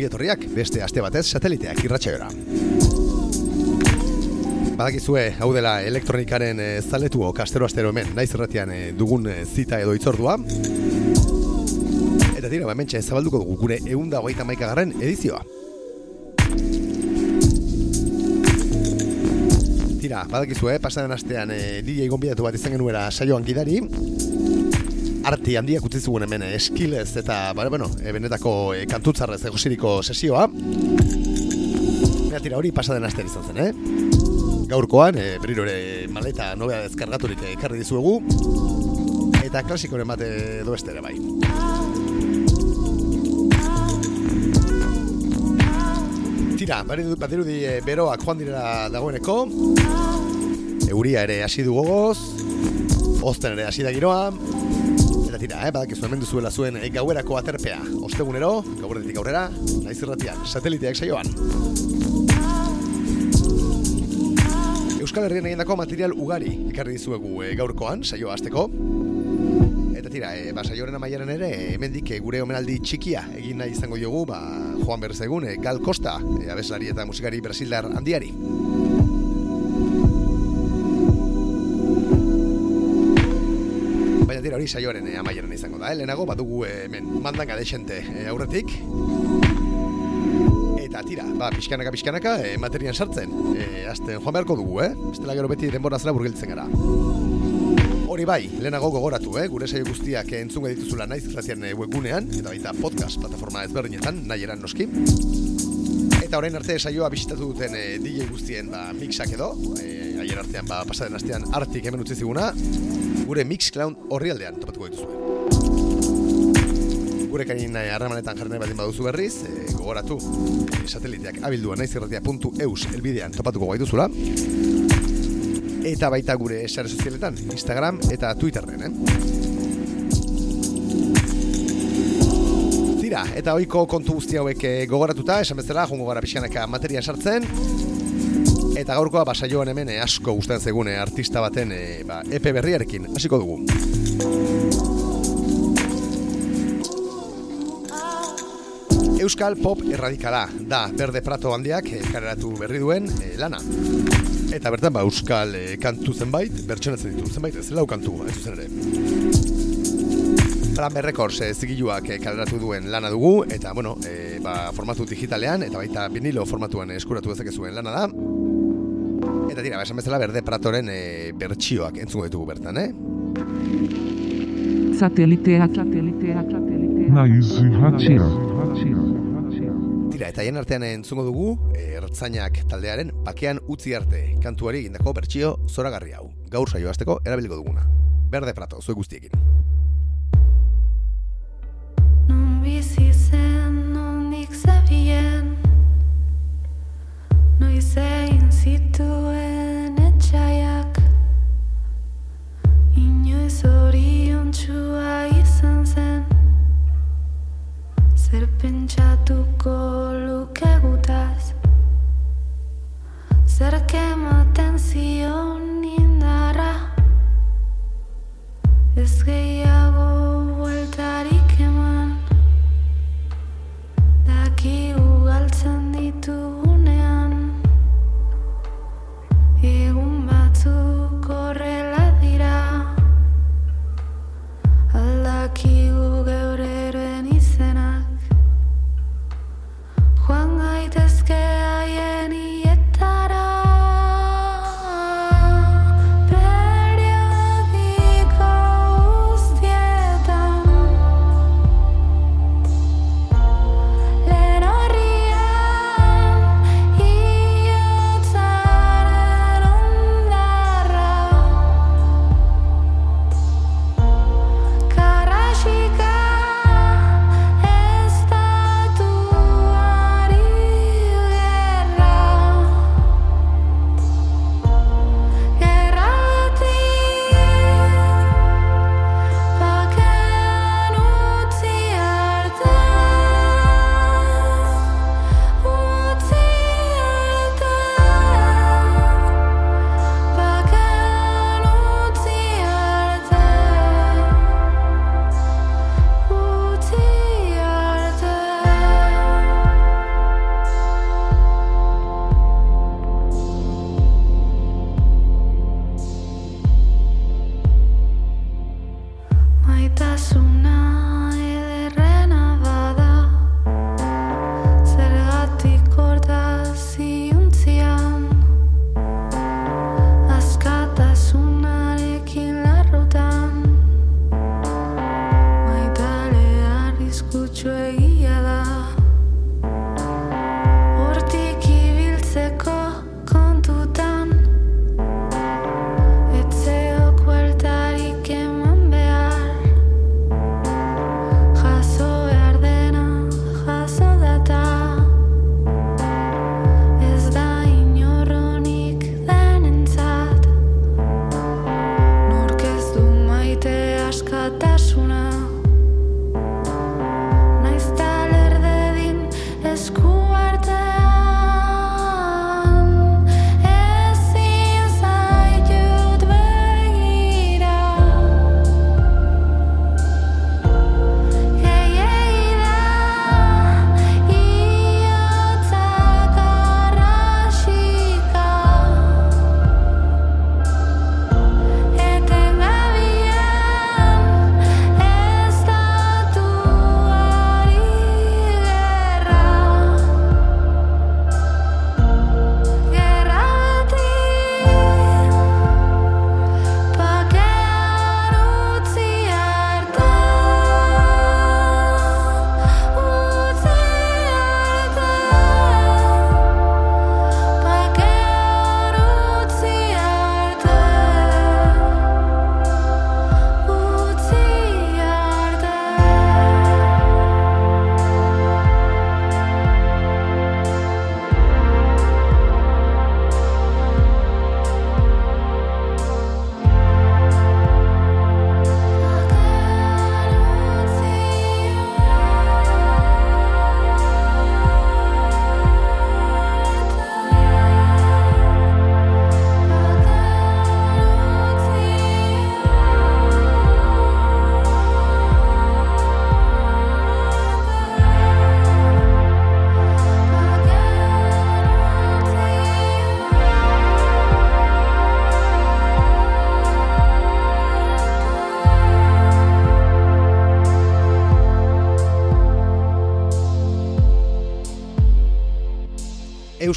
Ongi beste aste batez sateliteak irratsaioa. Badakizue, hau dela elektronikaren e, zaletuo kastero astero hemen, naiz erratian eh, dugun eh, zita edo itzordua. Eta tira, hementxe zabalduko dugu gure eunda hogeita maikagarren edizioa. Tira, badakizue, pasaren astean e, DJ gonbidatu bat izan genuera saioan gidari, arti handiak utzi zuen hemen eh, eskilez eta bare, bueno, e, benetako e, kantutzarrez egosiriko sesioa. Mira, tira hori pasaden astean izan zen, eh? Gaurkoan, e, berriro ere maleta nobea deskargaturik ekarri dizuegu. Eta klasikoren bat edo ere bai. Tira, badirudi beroak joan direla dagoeneko. Euria ere hasi du gogoz. Ozten ere hasi da giroa. Tira, eh, badakizu hemen duzuela zuen e, gauerako aterpea. Ostegunero, gauretik aurrera, naiz irratian, sateliteak saioan. Euskal Herrian egindako material ugari ekarri dizuegu e, gaurkoan, saioa hasteko. Eta tira, e, ba, saioaren amaiaren ere, hemendik gure omenaldi txikia egin nahi izango diogu, ba, Juan Berz egun, e, Gal Costa, e, abeslari eta musikari brasildar handiari. Hori saioaren e, amaieran izango da, eh? lehenago badugu e, hemen mandanga desente e, aurretik. Eta tira, ba, pixkanaka, pixkanaka, e, materian sartzen, e, azten joan beharko dugu, eh? Estela gero beti denbora zela burgiltzen gara. Hori bai, lehenago gogoratu, eh? gure saio guztiak entzunga dituzula naiz irratian webgunean, eta baita podcast plataforma ezberdinetan, nahi eran noski. Eta orain arte saioa bisitatu duten e, DJ guztien ba, mixak edo, e, aier artean ba, pasaden astean artik hemen utzi ziguna, gure Mixcloud horri aldean topatuko dituzue. Gure kain harremanetan jarri nahi baldin baduzu berriz, e, gogoratu e, sateliteak abildua naizirratia.eus elbidean topatuko gaituzula. Eta baita gure sare sozialetan, Instagram eta Twitterren, eh? Tira, eta ohiko kontu guzti hauek eh, gogoratuta, esan bezala, jongo gara pixkanaka materian sartzen, Eta gaurkoa basaioan hemen eh, asko gustatzen zegune artista baten eh, ba, EP berriarekin hasiko dugu. Euskal Pop erradikala da Berde Prato handiak eh, kareratu berri duen eh, lana. Eta bertan ba Euskal eh, kantu zenbait, bertsonatzen ditu zenbait, ez lau kantu, ez zuzen ere. Flambe Records eh, zigiluak eh, kaleratu duen lana dugu, eta bueno, eh, ba, formatu digitalean, eta baita vinilo formatuan eskuratu dezakezuen lana da. Eta tira, esan bezala berde pratoren e, bertsioak entzungo ditugu bertan, eh? Satelitea. Satelitea. Satelitea. Naiz irratia. Tira, eta hien artean entzungo dugu, e, ertzainak taldearen bakean utzi arte kantuari egindako bertsio zoragarri hau. Gaur saio hasteko erabiliko duguna. Berde prato, zuek guztiekin. Bizi zen, nondik zabien Noiz egin zituen etxaiak Inoiz orion txua izan zen Zer pentsatuko luke gutaz Zer kematen zion indarra Ez gehiago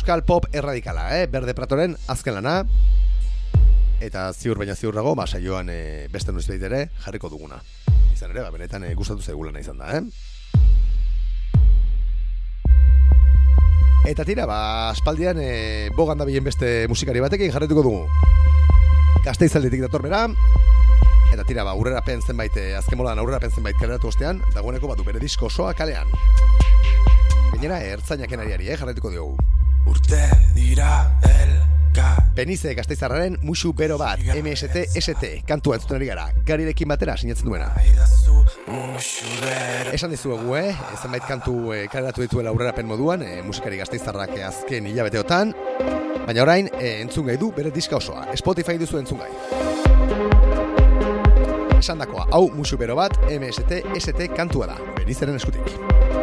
euskal pop erradikala, eh? Berde Pratoren azken lana. Eta ziur baina ziurrago, ba, saioan e, beste nuzbait ere jarriko duguna. Izan ere, ba, benetan e, gustatu zaigulana izan da, eh? Eta tira, ba, aspaldian e, bogan da beste musikari batekin jarretuko dugu. Gazteizalditik dator bera, eta tira, ba, urrera pen zenbait, azken molan aurrera pen zenbait kaleratu ostean, dagoeneko badu bere disko osoa kalean. Gainera, ertzainak enariari, eh, jarretuko dugu. Urte dira elga. Benize gazteizarraren musu bero bat, MST, ST, kantua entzuten ari gara, garirekin batera sinatzen duena. Esan dizuegu, eh, zenbait kantu eh, kaleratu dituela aurrerapen moduan, eh, musikari gazteizarrak azken hilabeteotan, baina orain, eh, entzun gai du bere diska osoa, Spotify duzu entzun gai. Esan dakoa, hau musu bero bat, MST, ST kantua da, benizeren eskutik.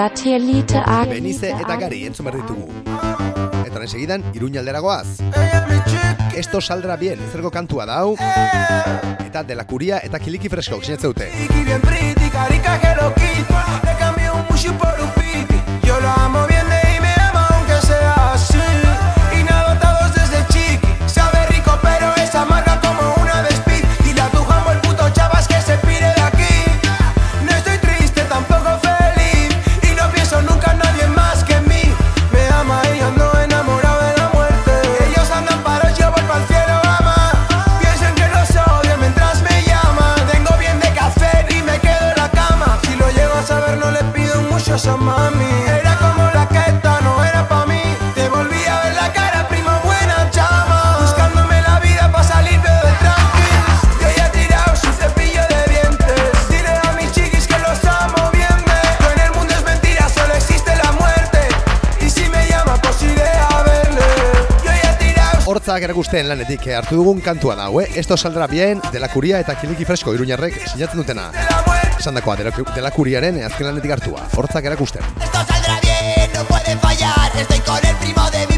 Satellite A. Benize eta gari entzun behar ditugu. Eta horren segidan, iruñaldera goaz. Esto saldrá bien, zergo kantua da hau. Eta de la curia eta kiliki fresko, sinetze dute. Hortzak erakusten lanetik eh, hartu dugun kantua da, eh? Esto saldrá bien, de la curia eta kiliki fresko iruñarrek sinatzen dutena. Esan dakoa, de la curiaren eh, azken lanetik hartua. Hortzak erakusten. Esto saldrá bien, no puede fallar. Estoy con el primo de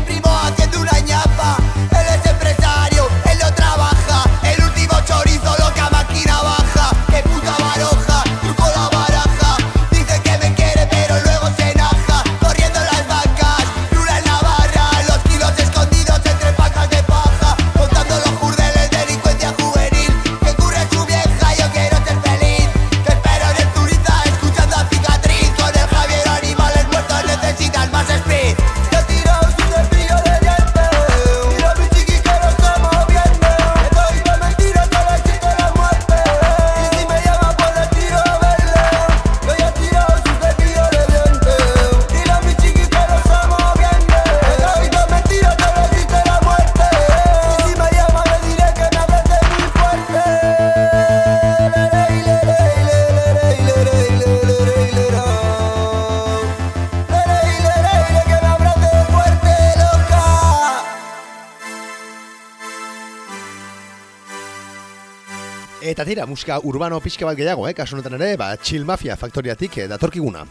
tira, musika urbano pixka bat gehiago, eh? kasu honetan ere, ba, Chill Mafia faktoriatik eh, datorkiguna.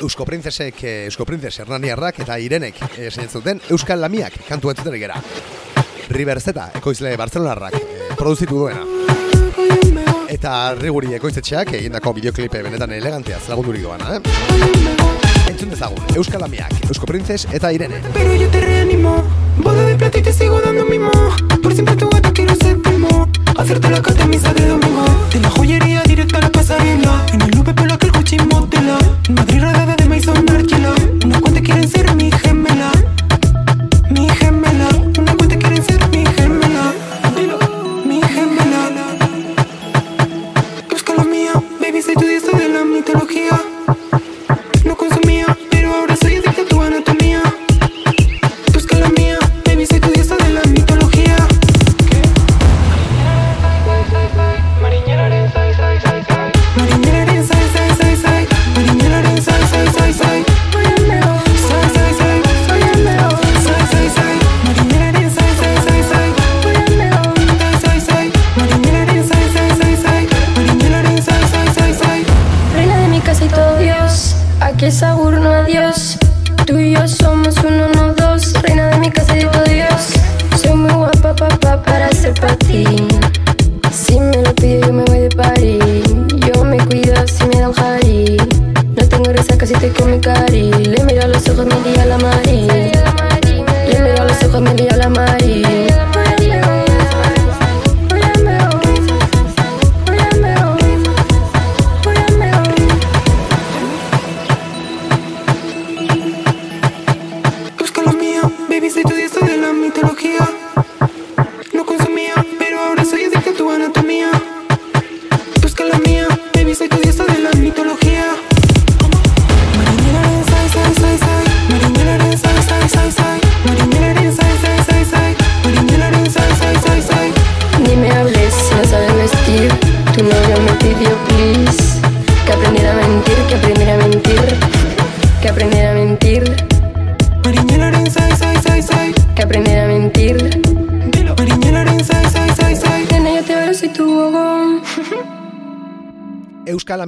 Eusko Printzesek, eh, Eusko Printzes Hernaniarrak eta Irenek eh, zuten Euskal Lamiak kantu entzuten gara. River Zeta, ekoizle Barcelonarrak, eh, produzitu duena. Eta riguri ekoiztetxeak egindako bideoklipe benetan elegantea lagundurik doana, eh? Entzun dezagun, Euskal Lamiak, Eusko Printzes eta Irene. Pero yo te reanimo plata y te sigo dando mimo Por siempre tu gata quiero ser primo. Hacerte la camisa de domingo. De la joyería directa a la pasarela En el Lupe por que el Gucci modela En Madrid rodada de Maison Margiela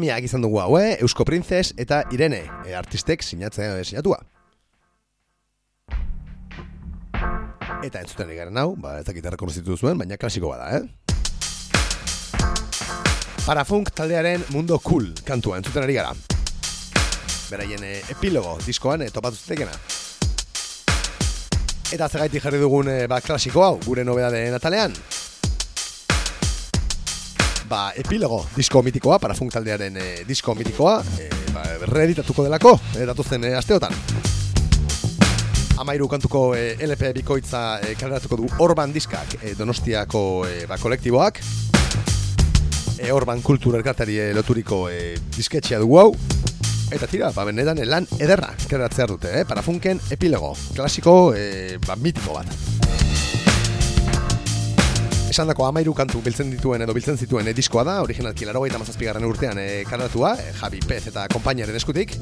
Lamiak izan dugu hau, eh? Eusko Printzes eta Irene, e, artistek sinatzen e, sinatua. Eta entzuten ari garen hau, ba, ez dakit errekonozitu zuen, baina klasiko bada, eh? Parafunk taldearen mundo cool kantua entzuten ari gara. Beraien epilogo diskoan e, topatu zitekena. Eta zegaitik jarri dugun e, ba, klasiko hau, gure nobedadeen atalean. Ba, epilogo disko mitikoa, Parafunk taldearen e, disko mitikoa, e, ba, reeditatuko delako, e, datuzen e, asteotan. Amairu kantuko e, LP bikoitza e, kaleratuko du Orban diskak e, Donostiako e, ba, kolektiboak. E, Orban kultur elkartari e, loturiko e, disketxea dugu hau. Eta tira, ba, benetan lan ederra kaleratzea dute, eh? Parafunken epilogo, klasiko e, ba, mitiko bat. Esan dako amairu kantu biltzen dituen edo biltzen zituen e, diskoa da, originalki laro gaita mazazpigarren urtean e, kaleratua, e, Javi Pez eta kompainaren eskutik.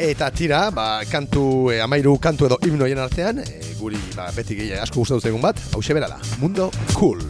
Eta tira, ba, kantu, e, amairu kantu edo himnoien artean, e, guri ba, beti gehi asko gustatu zaigun bat, hau bera da, Mundo Cool.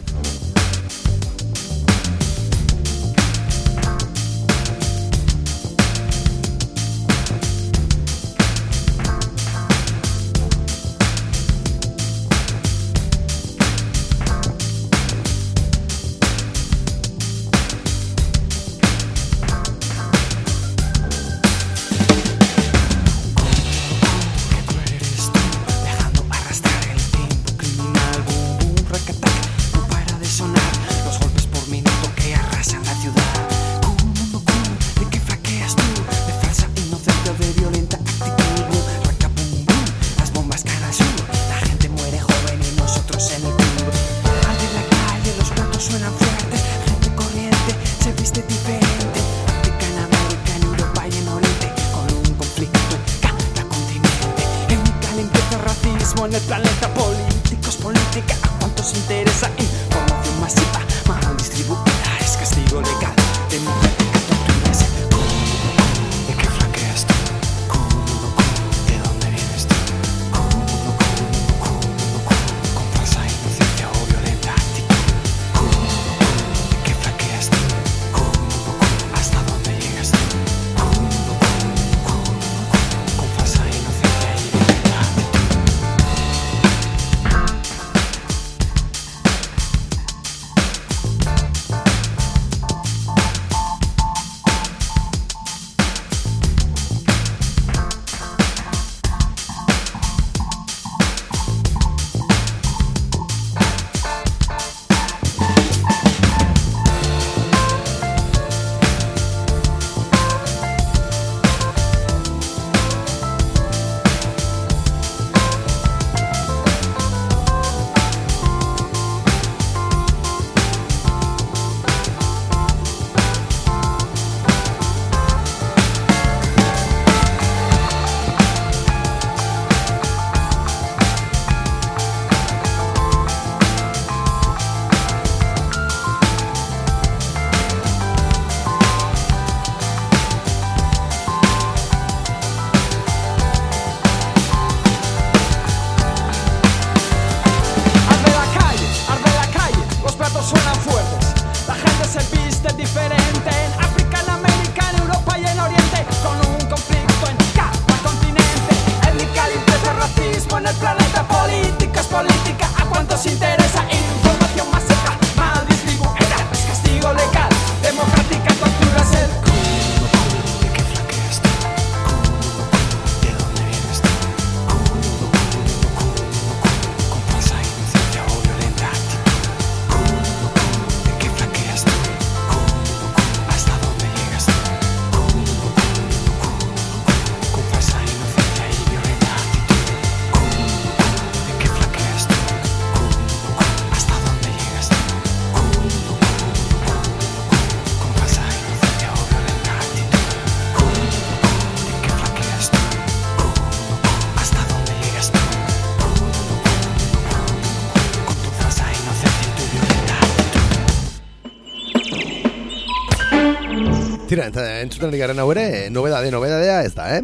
Eta entzuten ari garen hau ere, nobedade, nobedadea ez da, eh?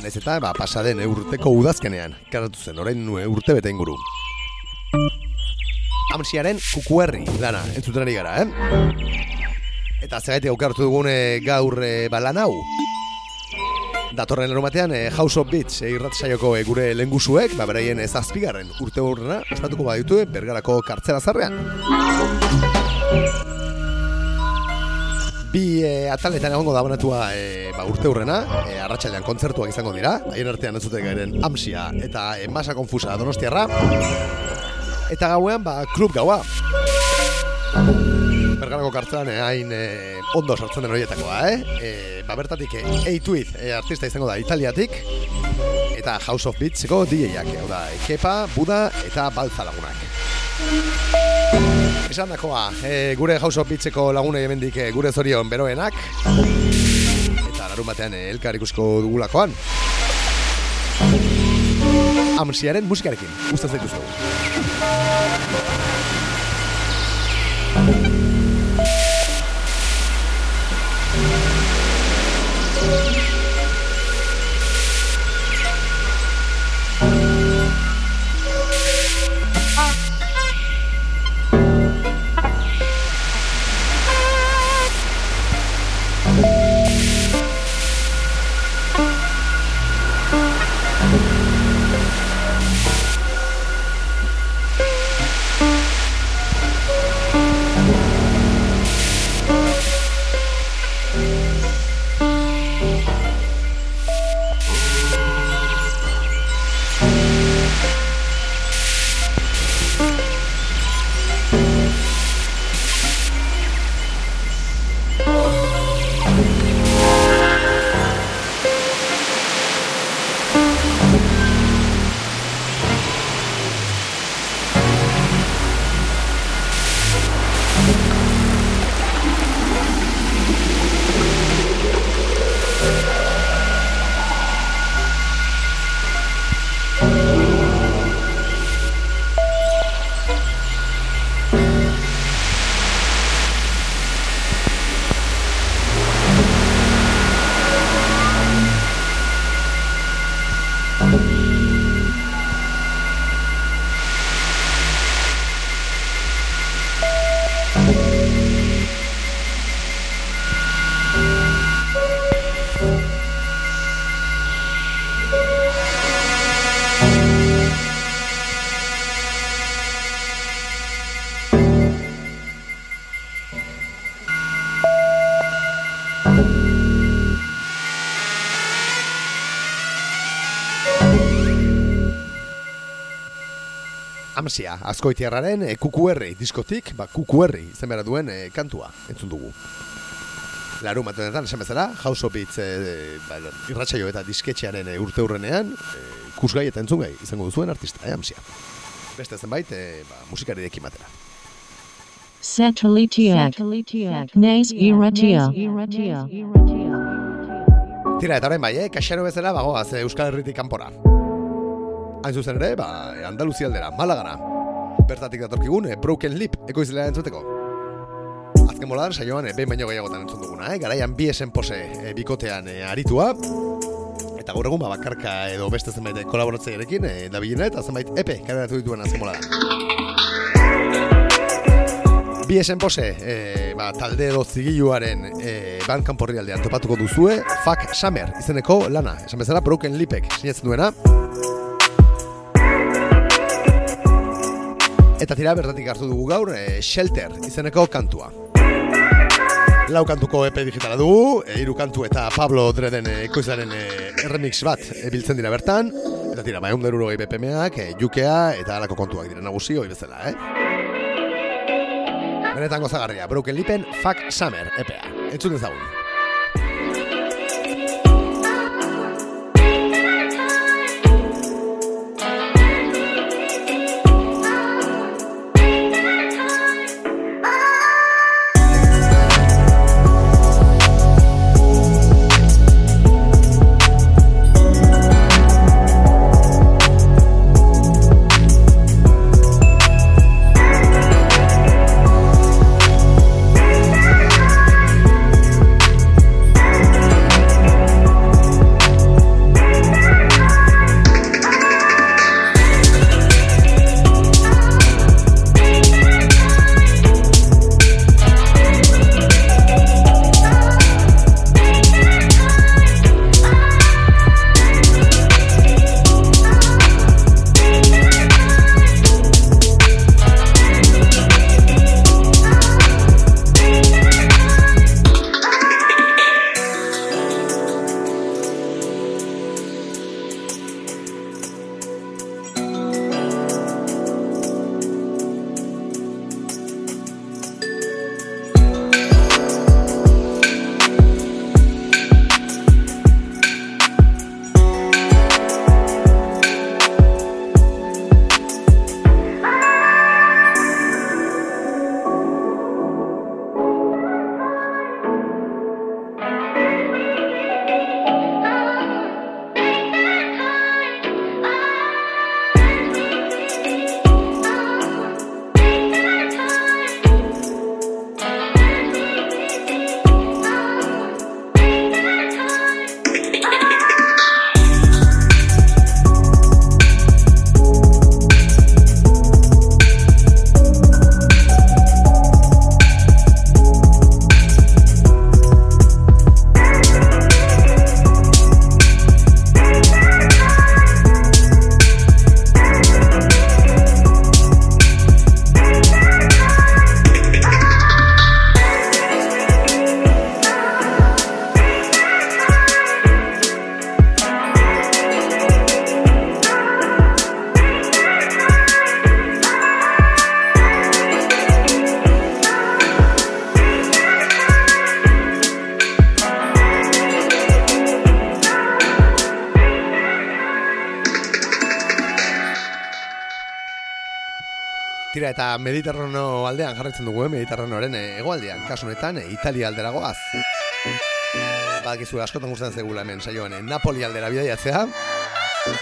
Naiz eta, ba, pasaden urteko udazkenean, karatu zen, orain urte bete inguru. Amsiaren kukuerri lana, entzuten ari gara, eh? Eta zegaitik aukartu dugun eh, gaur e, balan hau. Datorren lero batean, e, House of Beats e, irratsaioko e, gure lengusuek, ba, beraien ez azpigarren urte hurrena, ospatuko baditu bergarako kartzela zarrean. Bi e, ataletan egongo da bonatua e, ba, urte hurrena, e, arratsaldean kontzertuak izango dira, haien artean ez zute gairen Amsia eta e, Masa Konfusa Donostiarra, eta gauean ba, klub gaua. Bergarako kartzelan hain e, ondo sartzen den horietakoa, eh? E, ba, bertatik e, A-Tweet e, artista izango da Italiatik, eta House of Beatseko DJ-ak, hau da, Kepa, Buda eta Balza lagunak. Esan dakoa, e, gure House of Beatseko lagunei hemendik e, gure zorion beroenak. Eta larun batean e, elkar ikusko dugulakoan. Amsiaren musikarekin, guztaz daituzko Amsia, azkoitiarraren e, kukuerri diskotik, ba kukuerri izen behar duen e, kantua, entzun dugu. Larun batenetan, esan bezala, House of Beats e, ba, irratsaio eta disketxearen e, urte hurrenean, e, kusgai eta entzungai izango duzuen artista, e, Amsia. Beste zenbait, e, ba, musikari dekin batera. Satelitiak. Naiz irratia. Tira, eta orain bai, eh? kaxero bezala bagoaz Euskal Herritik kanpora. Hain zuzen ere, ba, Andaluzia aldera, Malagana. Bertatik datorkigun, e, Broken Lip, ekoizlea entzuteko. Azken molan, saioan, e, behin baino gehiagotan entzun duguna, eh? garaian bi esen pose e, bikotean e, aritua. Eta gaur egun, ba, bakarka edo beste zenbait kolaboratzeiarekin, e, dabilena eta zenbait epe kareratu dituen azken molan. Bi esen pose, e, ba, talde edo zigiluaren e, bandkamporri aldean topatuko duzue, Fuck Summer izeneko lana. Esan bezala, Broken Lipek sinatzen duena. Eta tira bertatik hartu dugu gaur, e, Shelter izeneko kantua. Lau kantuko EP digitala dugu, e, kantu eta Pablo Dreden e, ekoizlaren e, remix bat biltzen dira bertan. Eta tira, bai, underuro gehi BPM-ak, e, jukea eta alako kontuak dira nagusi hori bezala, eh? Benetan gozagarria, Broken Lipen Fuck Summer EPA. Entzun dezagun. Mediterrano aldean jarraitzen dugu, eh? Mediterranoaren eh, hegoaldean, kasu honetan, eh, Italia aldera goaz. Badakizu askotan gustatzen zegula hemen saioan, Napoli aldera bidaiatzea.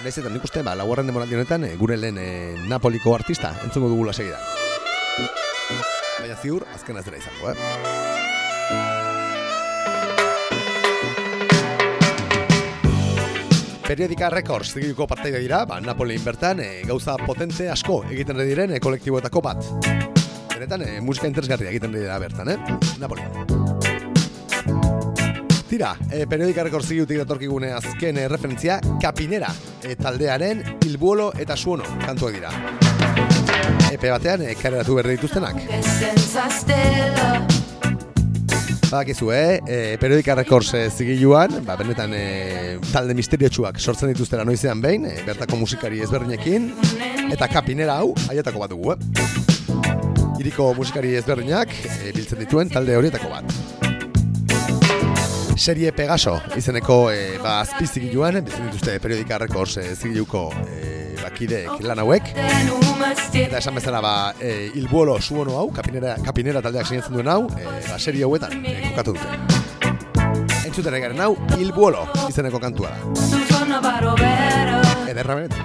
Naiz eta nik uste, ba, laugarren demoraldi honetan, gure lehen eh, Napoliko artista entzungo dugula segida. Baina ziur, azken ez dela izango, eh? Periodika Records zigiluko partaide dira, ba, Napolin bertan e, gauza potente asko egiten diren e, kolektiboetako bat. Benetan, e, musika interesgarria egiten dira bertan, eh? Napoli. Tira, e, Periodika Records zigilutik datorkigune azken e, referentzia, Kapinera, e, taldearen Ilbuolo eta Suono kantuak dira. Epe batean, e, kareratu berri dituztenak. Badakizu, eh? E, periodika Records e, zigiluan, ba, benetan e, talde misteriotsuak sortzen dituztera noizean behin, e, bertako musikari ezberdinekin, eta kapinera hau, haietako bat dugu, eh? Iriko musikari ezberdinak e, biltzen dituen talde horietako bat. Serie Pegaso izeneko e, ba, azpi zigiluan, dituzte periodika Records e, zigiluko e, bakideek lan hauek, Eta esan bezala ba, e, Ilbuolo suono hau, kapinera, kapinera taldeak sinatzen duen hau, e, ba, serie hauetan e, kokatu dute. Entzuten ari garen hau, Ilbuolo izeneko kantua da. Ederra benetan.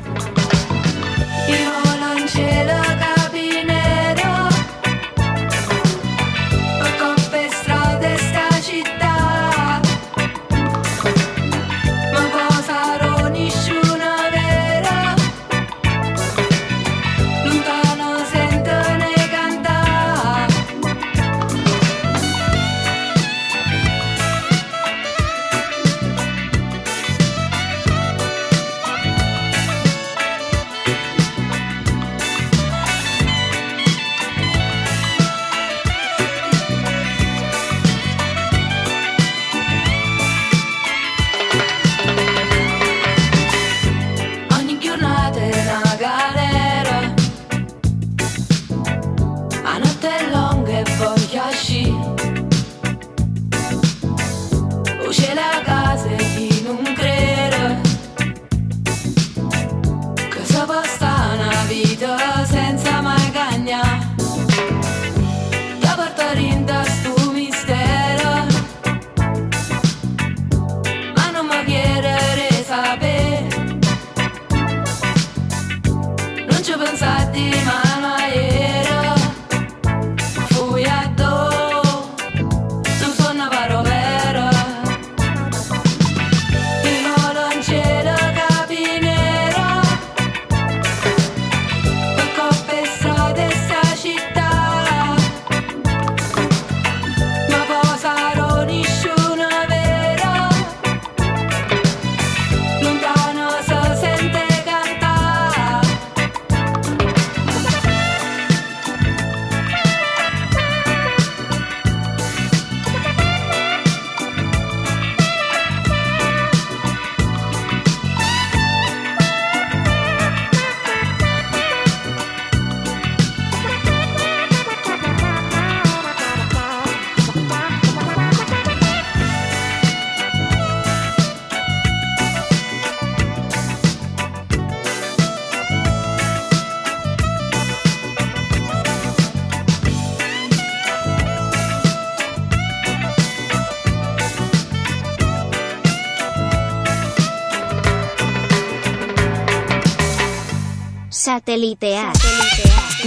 Satelitea.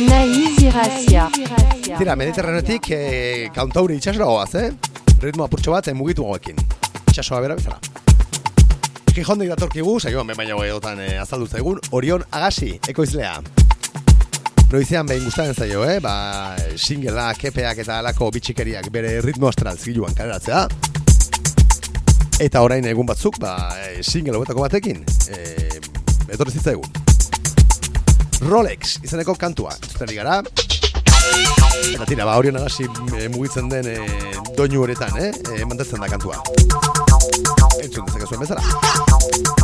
Naiz irratia. Tira, Mediterranetik e, kantauri itxasora goaz, eh? Ritmo apurtxo bat, eh, mugitu goekin. Itxasoa bera bezala. Gijondik datorkigu, saioan behin baina goedotan e, azaldu zaigun, Orion Agasi, ekoizlea. Noizean behin gustaren zaio, eh? Ba, singela, kepeak eta alako bitxikeriak bere ritmo astral zigiluan kaleratzea. Eta orain egun batzuk, ba, e, single hauetako batekin, e, etorri zitzaigun. Rolex izeneko kantua, entzuten ari gara. Eta tira, ba, Orion Agasi e, mugitzen den e, doinu horretan, eh? E, mandatzen da kantua. Entzun dezakezuen bezala.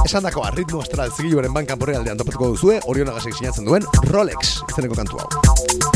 Esan dakoa, ritmo astral zigiluaren bankan porre aldean topatuko duzue, Orion Agasik sinatzen duen Rolex izeneko kantu hau.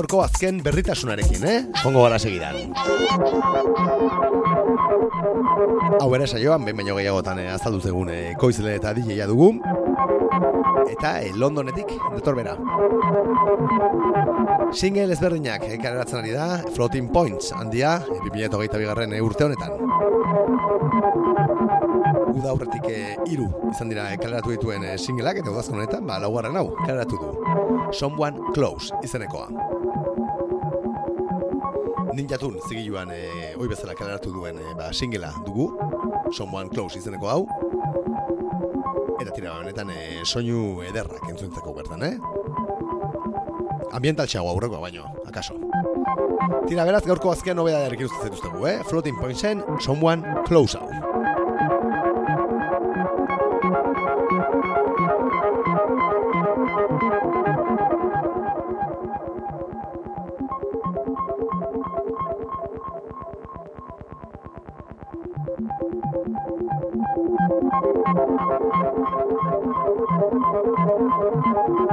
Gaurko azken berritasunarekin, eh? Jongo gara segidan. Hau ere saioan, behin baino gehiagotan eh, azaldu zegun eh, koizle eta DJ-a dugu. Eta eh, Londonetik, detor bera. Single ezberdinak eh, kaleratzen ari da, Floating Points handia, eh, 2008 bigarren eh, urte honetan. Uda aurretik eh, iru izan dira eh, kaleratu dituen eh, singleak eta udazken honetan, ba, laugarren hau kaleratu du. Someone Close izenekoa. Ninjatun zigiluan e, oi bezala kaleratu duen e, ba, singela dugu, Someone Close izeneko hau. Eta tira, benetan e, soinu ederrak entzuntzeko bertan, eh? Ambientaltxeago aurrekoa baino, akaso. Tira, beraz, gaurko azkean nobeda jarrik iruzten zetuztegu, eh? Floating Pointsen, Someone Close hau. Thank you.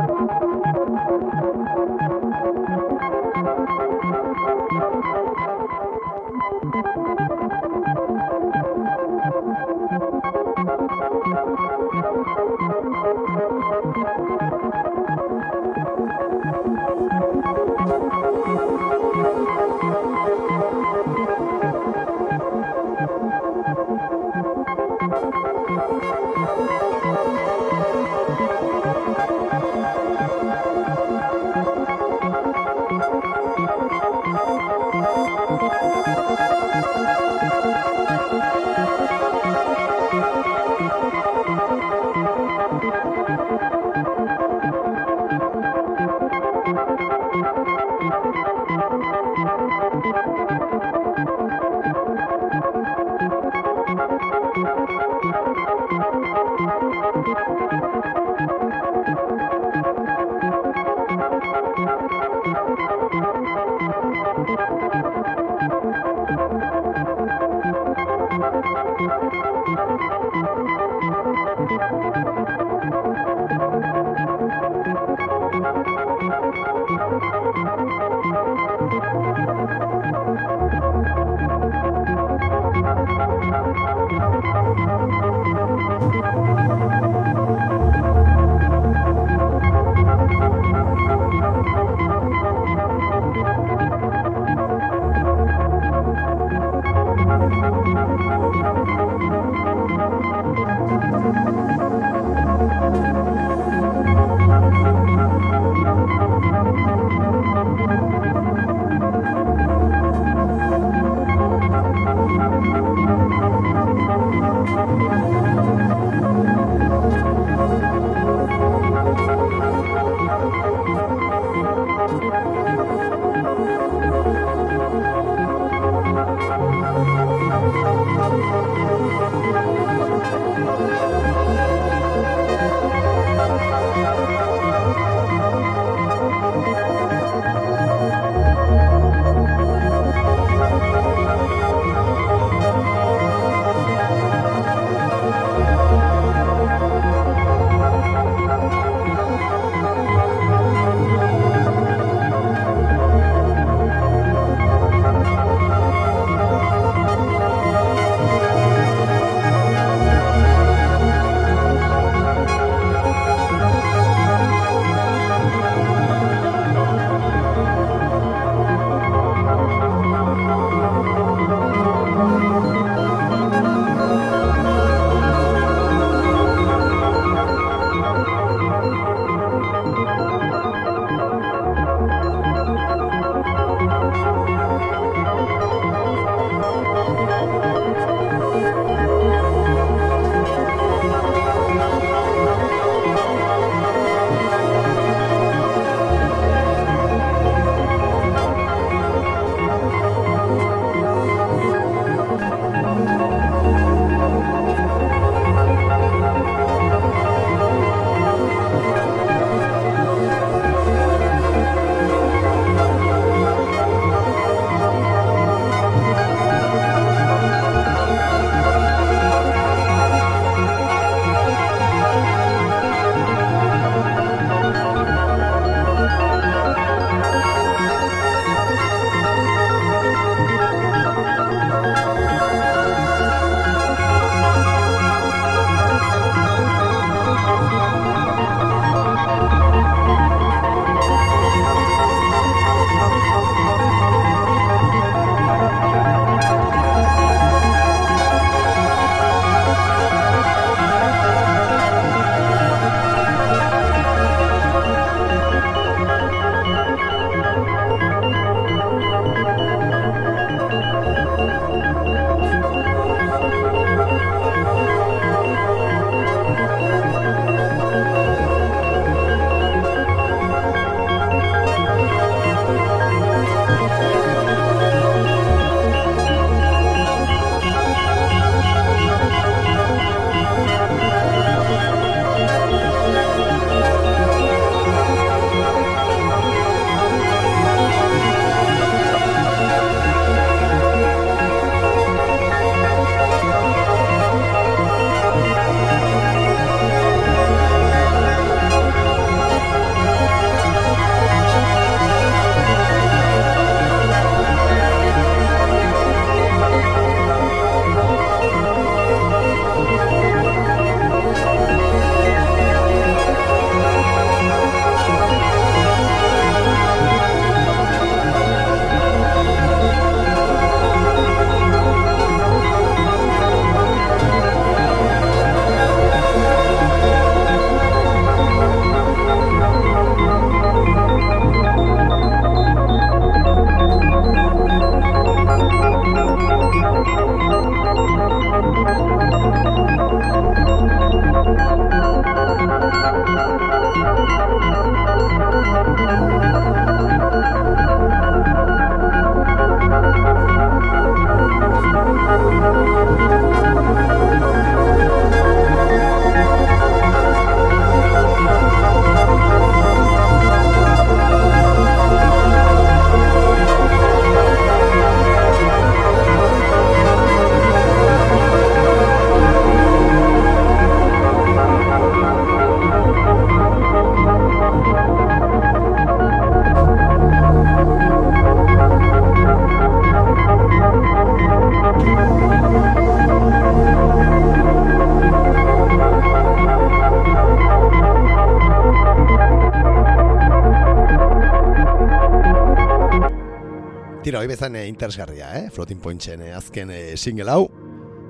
Hoi bezan eh, interesgarria, eh? Floating Pointsen eh, azken eh, single hau.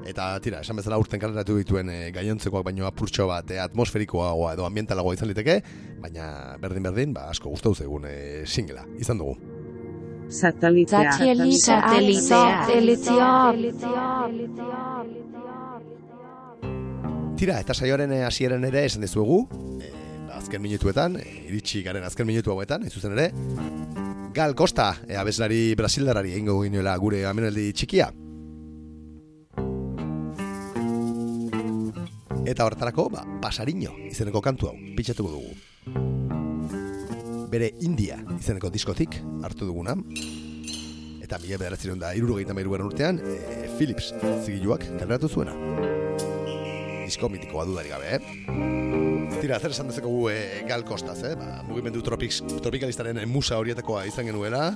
Eta tira, esan bezala urten kaleratu dituen eh, gainontzekoak baino apurtxo bat eh, atmosferikoagoa edo ambientalagoa izan liteke, baina berdin-berdin, ba, asko gustatu zegun eh, singlea, izan dugu. Satelitea. Tira, eta saioaren hasieran ere esan dizuegu, eh, azken minutuetan, iritsi garen azken minutu hauetan, ez zuzen ere, Gal Costa, e, abeslari brasildarari egingo ginuela gure amenaldi txikia. Eta horretarako, ba, pasariño izeneko kantu hau, pitxatuko dugu. Bere India izeneko diskotik hartu duguna. Eta mila bederatzen da irurogeita mairuaren urtean, e, Philips zigiluak kaleratu zuena. Disko mitikoa dudari gabe, eh? Tira, zer esan dezakegu e, Gal Kostaz, eh? Ba, mugimendu tropiks, tropikalistaren eh, musa horietakoa izan genuela.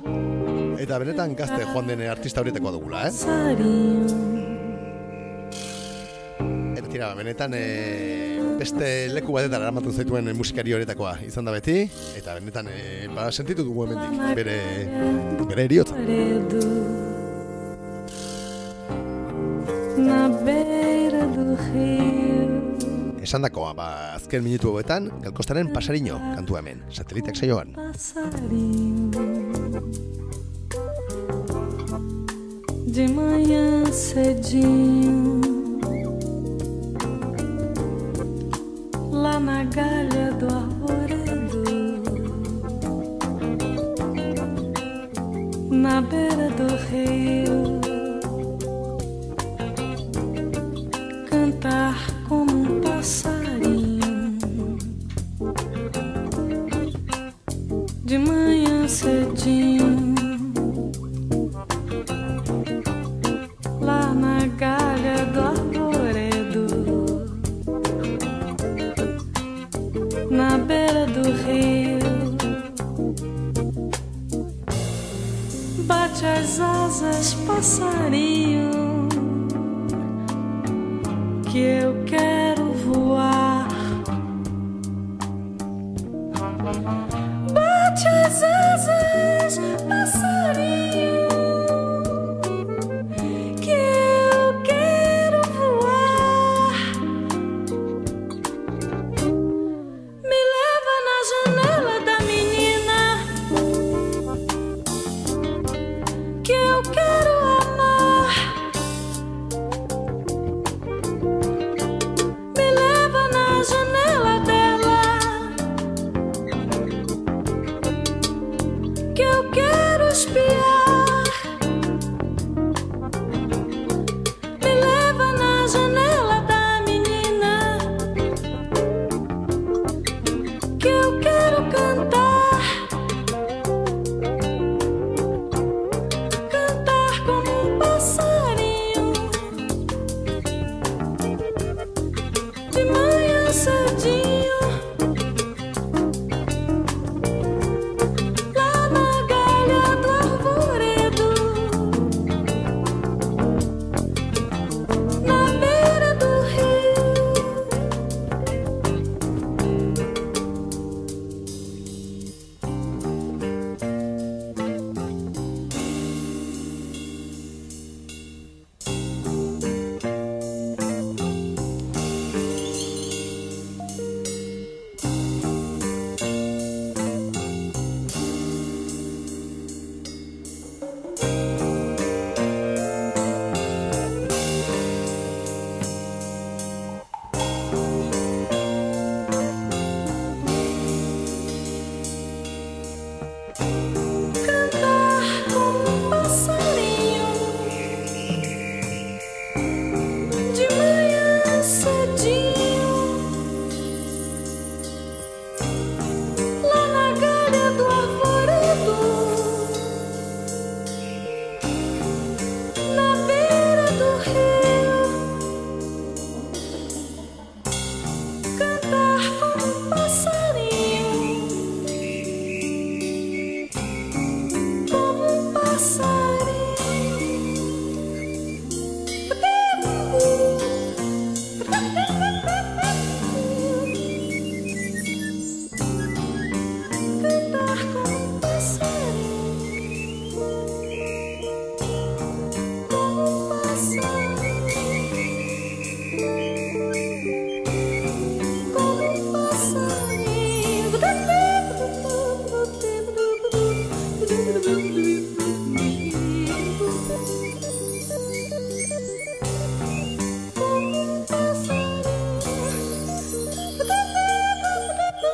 Eta benetan gazte joan den artista horietakoa dugula, eh? Eta tira, benetan e, beste leku batetara eramatu zaituen musikari horietakoa izan da beti. Eta benetan, e, ba, sentitu dugu hemendik bere, bere eriotza. Na beira do rio Esan dakoa, ba, azken minutu hauetan, Galkostaren pasariño kantua hemen, sateliteak saioan. De manhã cedinho Lá na galha do arvoredo Na beira do rio Cantar passar.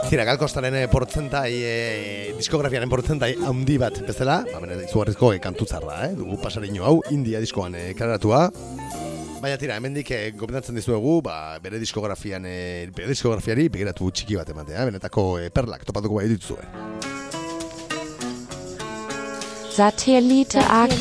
Tira, galkostaren e, portzentai, e, diskografiaren portzentai handi bat bezala, ba, bene, izugarrizko e, kantutzarra, eh? dugu pasariño hau, India diskoan e, kararatua. Baina tira, hemendik e, gomendatzen dizuegu, ba, bere diskografian, e, bere diskografiari begiratu txiki bat ematea, benetako e, perlak topatuko bai dituzue. Satellite Ak.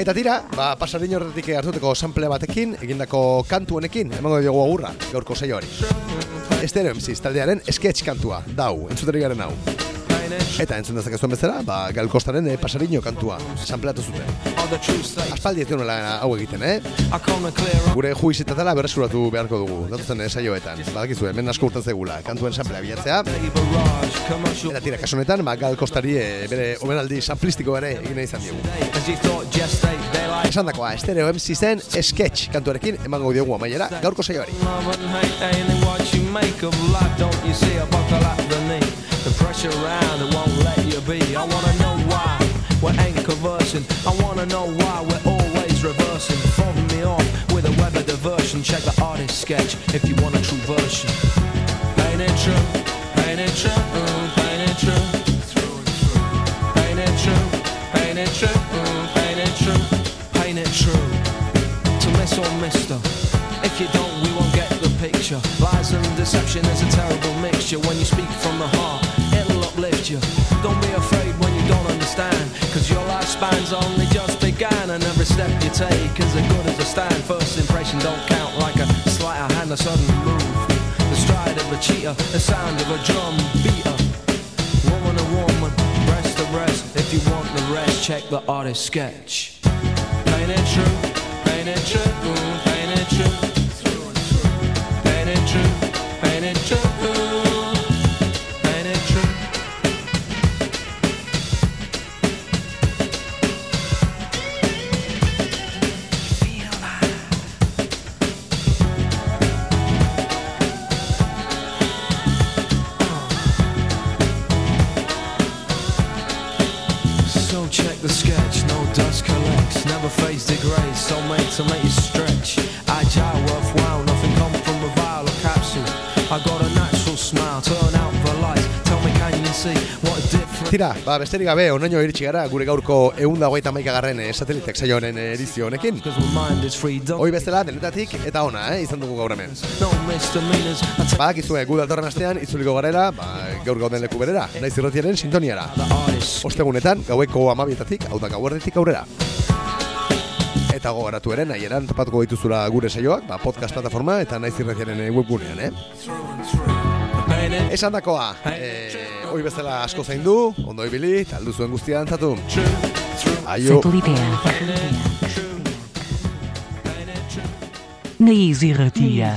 Eta tira, ba, pasariño horretik hartuteko sample batekin, egindako kantu honekin, emango diogu agurra, gaurko saioari. Estereo MCs taldearen sketch kantua, dau, entzuteri garen hau. Eta entzun dezakezuen bezala, ba, galkostaren e, pasariño kantua, sampleatu zuten. Aspaldi ez dionela hau egiten, eh? Gure juizitatela berreskuratu beharko dugu, datuzen eh, saioetan. Badakizu, hemen asko urtan zegula, kantuen samplea bilatzea. Eta tira, kasu honetan, ba, galkostari e, bere omenaldi samplistiko ere egin izan diogu. Esan dakoa, Estereo MC zen sketch kantuarekin emango diogu amaiera gaurko saioari. I wanna know why we ain't conversing. I wanna know why we're always reversing. Me off with a of diversion. Check the artist sketch if you want a true version. Ain't it true? Ain't it true? Ain't it true? Ain't it true? Ain't it true? Mister. If you don't, we won't get the picture. Lies and deception is a terrible mixture. When you speak from the heart, it'll uplift you. Don't be afraid when you don't understand. Cause your lifespan's only just began. And every step you take is as good as a stand. First impression don't count like a sleight of hand, a sudden move. The stride of a cheetah, the sound of a drum beater. Woman to woman, breast to breast. If you want the rest, check the artist sketch. Ain't it true? château. Tira, ba, besterik gabe, onaino iritsi gara gure gaurko eunda hogeita maikagarren eh, satelitek saio honen eh, edizio honekin. Hoi bezala, denetatik eta ona, eh, izan dugu gaur hemen. take Badakizue, gu datorren astean itzuliko garela, ba, gaur gauden leku berera, naiz irratiaren sintoniara. Ostegunetan, gaueko amabietatik, hau da gauerdetik aurrera. Eta gogoratu ere, nahi eran topatuko dituzula gure saioak, ba, podcast plataforma eta naiz irratiaren eh, webgunean, eh? Esan dakoa, eh, hoi bezala asko zain du, ondo ibili, taldu zuen guztia antzatu. Aio. Naiz irratia.